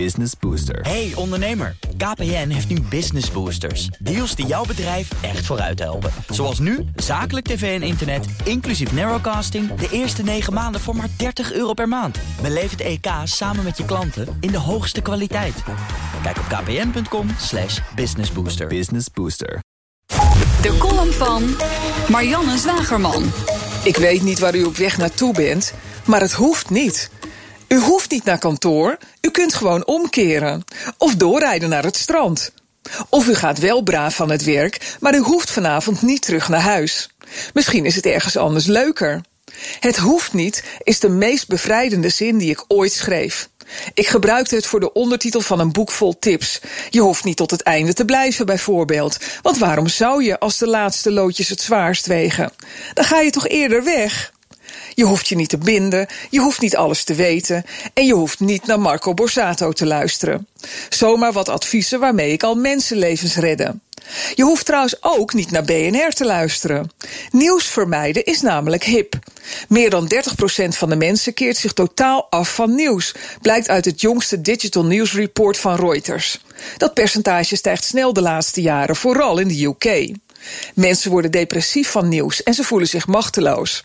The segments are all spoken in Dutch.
Business Booster. Hey ondernemer, KPN heeft nu Business Boosters. Deals die jouw bedrijf echt vooruit helpen. Zoals nu, zakelijk tv en internet, inclusief narrowcasting... de eerste 9 maanden voor maar 30 euro per maand. Beleef het EK samen met je klanten in de hoogste kwaliteit. Kijk op kpn.com slash businessbooster. Business Booster. De column van Marianne Zwagerman. Ik weet niet waar u op weg naartoe bent, maar het hoeft niet. U hoeft niet naar kantoor, u kunt gewoon omkeren. Of doorrijden naar het strand. Of u gaat wel braaf van het werk, maar u hoeft vanavond niet terug naar huis. Misschien is het ergens anders leuker. Het hoeft niet is de meest bevrijdende zin die ik ooit schreef. Ik gebruikte het voor de ondertitel van een boek vol tips. Je hoeft niet tot het einde te blijven, bijvoorbeeld. Want waarom zou je als de laatste loodjes het zwaarst wegen? Dan ga je toch eerder weg? Je hoeft je niet te binden, je hoeft niet alles te weten... en je hoeft niet naar Marco Borsato te luisteren. Zomaar wat adviezen waarmee ik al mensenlevens redde. Je hoeft trouwens ook niet naar BNR te luisteren. Nieuws vermijden is namelijk hip. Meer dan 30% van de mensen keert zich totaal af van nieuws, blijkt uit het jongste Digital News Report van Reuters. Dat percentage stijgt snel de laatste jaren, vooral in de UK. Mensen worden depressief van nieuws en ze voelen zich machteloos.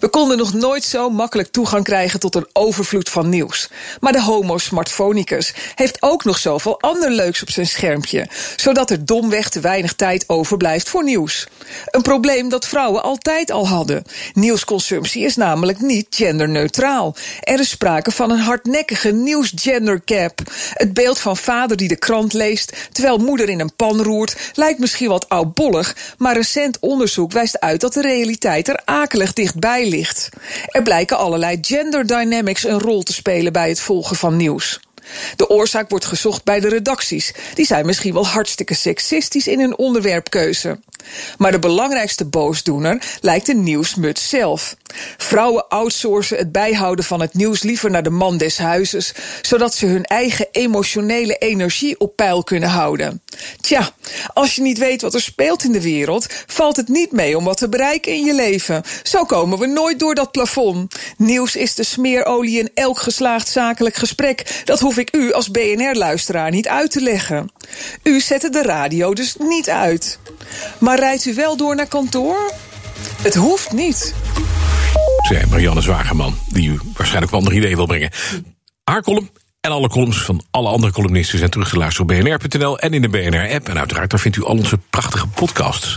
We konden nog nooit zo makkelijk toegang krijgen tot een overvloed van nieuws. Maar de homo smartphonicus heeft ook nog zoveel ander leuks op zijn schermpje, zodat er domweg te weinig tijd overblijft voor nieuws. Een probleem dat vrouwen altijd al hadden. Nieuwsconsumptie is namelijk niet genderneutraal. Er is sprake van een hardnekkige nieuwsgendercap. Het beeld van vader die de krant leest terwijl moeder in een pan roert lijkt misschien wat oudbollig, maar recent onderzoek wijst uit dat de realiteit er akelig dichtbij ligt. Er blijken allerlei gender dynamics een rol te spelen bij het volgen van nieuws. De oorzaak wordt gezocht bij de redacties. Die zijn misschien wel hartstikke seksistisch in hun onderwerpkeuze. Maar de belangrijkste boosdoener lijkt de nieuwsmuts zelf. Vrouwen outsourcen het bijhouden van het nieuws liever naar de man des huizes, zodat ze hun eigen emotionele energie op peil kunnen houden. Tja, als je niet weet wat er speelt in de wereld, valt het niet mee om wat te bereiken in je leven. Zo komen we nooit door dat plafond. Nieuws is de smeerolie in elk geslaagd zakelijk gesprek. Dat hoef ik u als BNR-luisteraar niet uit te leggen. U zette de radio dus niet uit. Maar rijdt u wel door naar kantoor? Het hoeft niet. Zei Marianne Zwagerman, die u waarschijnlijk wel een ander idee wil brengen. Haar column en alle columns van alle andere columnisten zijn terug te luisteren op bnr.nl en in de BNR-app. En uiteraard, daar vindt u al onze prachtige podcasts.